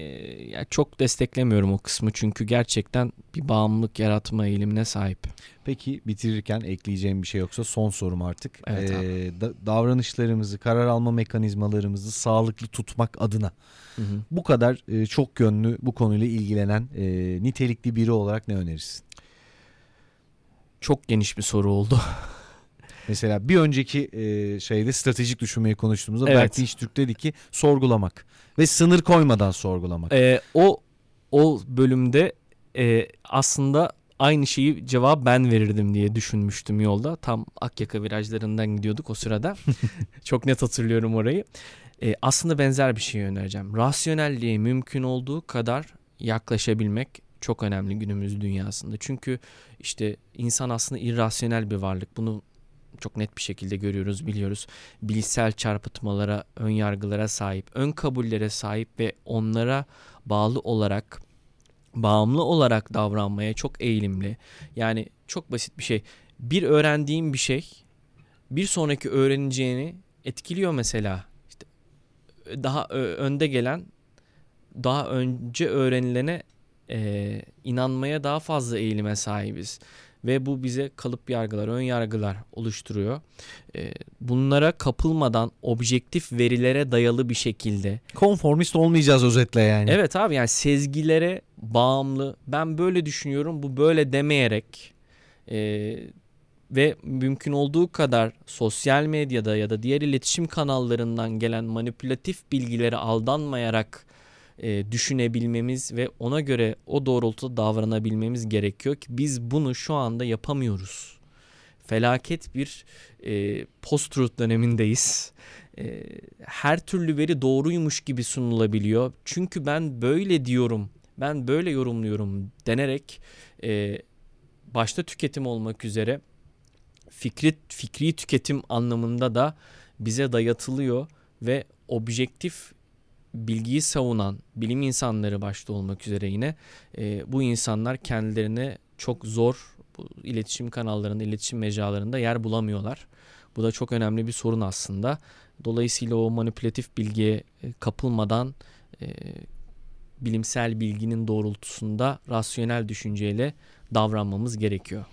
ya çok desteklemiyorum o kısmı. Çünkü gerçekten bir bağımlılık yaratma eğilimine sahip. Peki bitirirken ekleyeceğim bir şey yoksa son sorum artık. Evet. Ee, da- davranışlarımızı, karar alma mekanizmalarımızı sağlıklı tutmak adına Hı hı. bu kadar e, çok yönlü bu konuyla ilgilenen e, nitelikli biri olarak ne önerirsin? Çok geniş bir soru oldu. Mesela bir önceki e, şeyde stratejik düşünmeyi konuştuğumuzda Evet. Berk Dinçtürk dedi ki sorgulamak ve sınır koymadan sorgulamak. Ee, o o bölümde e, aslında aynı şeyi cevap ben verirdim diye düşünmüştüm yolda. Tam Akyaka virajlarından gidiyorduk o sırada. Çok net hatırlıyorum orayı. Ee, aslında benzer bir şey önereceğim. Rasyonelliğe mümkün olduğu kadar yaklaşabilmek çok önemli günümüz dünyasında. Çünkü işte insan aslında irrasyonel bir varlık. Bunu çok net bir şekilde görüyoruz, biliyoruz. Bilişsel çarpıtmalara, ön yargılara sahip, ön kabullere sahip ve onlara bağlı olarak bağımlı olarak davranmaya çok eğilimli. Yani çok basit bir şey. Bir öğrendiğim bir şey bir sonraki öğreneceğini etkiliyor mesela. İşte daha ö- önde gelen daha önce öğrenilene e, inanmaya daha fazla eğilime sahibiz. Ve bu bize kalıp yargılar, ön yargılar oluşturuyor. E, bunlara kapılmadan objektif verilere dayalı bir şekilde Konformist olmayacağız özetle yani. Evet abi yani sezgilere bağımlı. Ben böyle düşünüyorum bu böyle demeyerek e, ve mümkün olduğu kadar sosyal medyada ya da diğer iletişim kanallarından gelen manipülatif bilgilere aldanmayarak e, düşünebilmemiz ve ona göre o doğrultuda davranabilmemiz gerekiyor ki biz bunu şu anda yapamıyoruz. Felaket bir e, post-truth dönemindeyiz. E, her türlü veri doğruymuş gibi sunulabiliyor. Çünkü ben böyle diyorum, ben böyle yorumluyorum denerek e, başta tüketim olmak üzere fikri, fikri tüketim anlamında da bize dayatılıyor ve objektif bilgiyi savunan bilim insanları başta olmak üzere yine e, bu insanlar kendilerine çok zor bu iletişim kanallarında, iletişim mecralarında yer bulamıyorlar. Bu da çok önemli bir sorun aslında. Dolayısıyla o manipülatif bilgiye e, kapılmadan e, bilimsel bilginin doğrultusunda rasyonel düşünceyle davranmamız gerekiyor.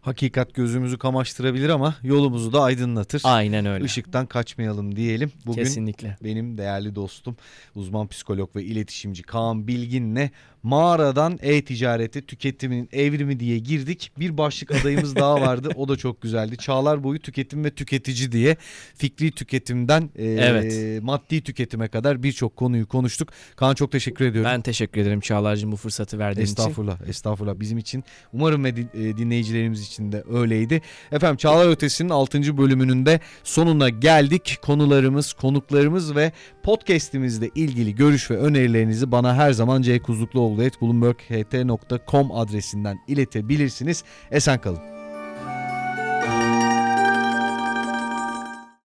Hakikat gözümüzü kamaştırabilir ama yolumuzu da aydınlatır. Aynen öyle. Işıktan kaçmayalım diyelim. Bugün Kesinlikle. benim değerli dostum uzman psikolog ve iletişimci Kaan Bilgin'le mağaradan e-ticarete tüketimin evrimi diye girdik. Bir başlık adayımız daha vardı. O da çok güzeldi. Çağlar boyu tüketim ve tüketici diye fikri tüketimden e, Evet. maddi tüketime kadar birçok konuyu konuştuk. Kaan çok teşekkür ediyorum. Ben teşekkür ederim Çağlar'cığım bu fırsatı verdiğin için. Estağfurullah, estağfurullah. Bizim için umarım ve e, dinleyicilerimiz için de öyleydi. Efendim Çağlar Ötesi'nin 6. bölümünün de sonuna geldik. Konularımız, konuklarımız ve podcast'imizle ilgili görüş ve önerilerinizi bana her zaman ckuzlukluoğlu.bloomberg.ht.com adresinden iletebilirsiniz. Esen kalın.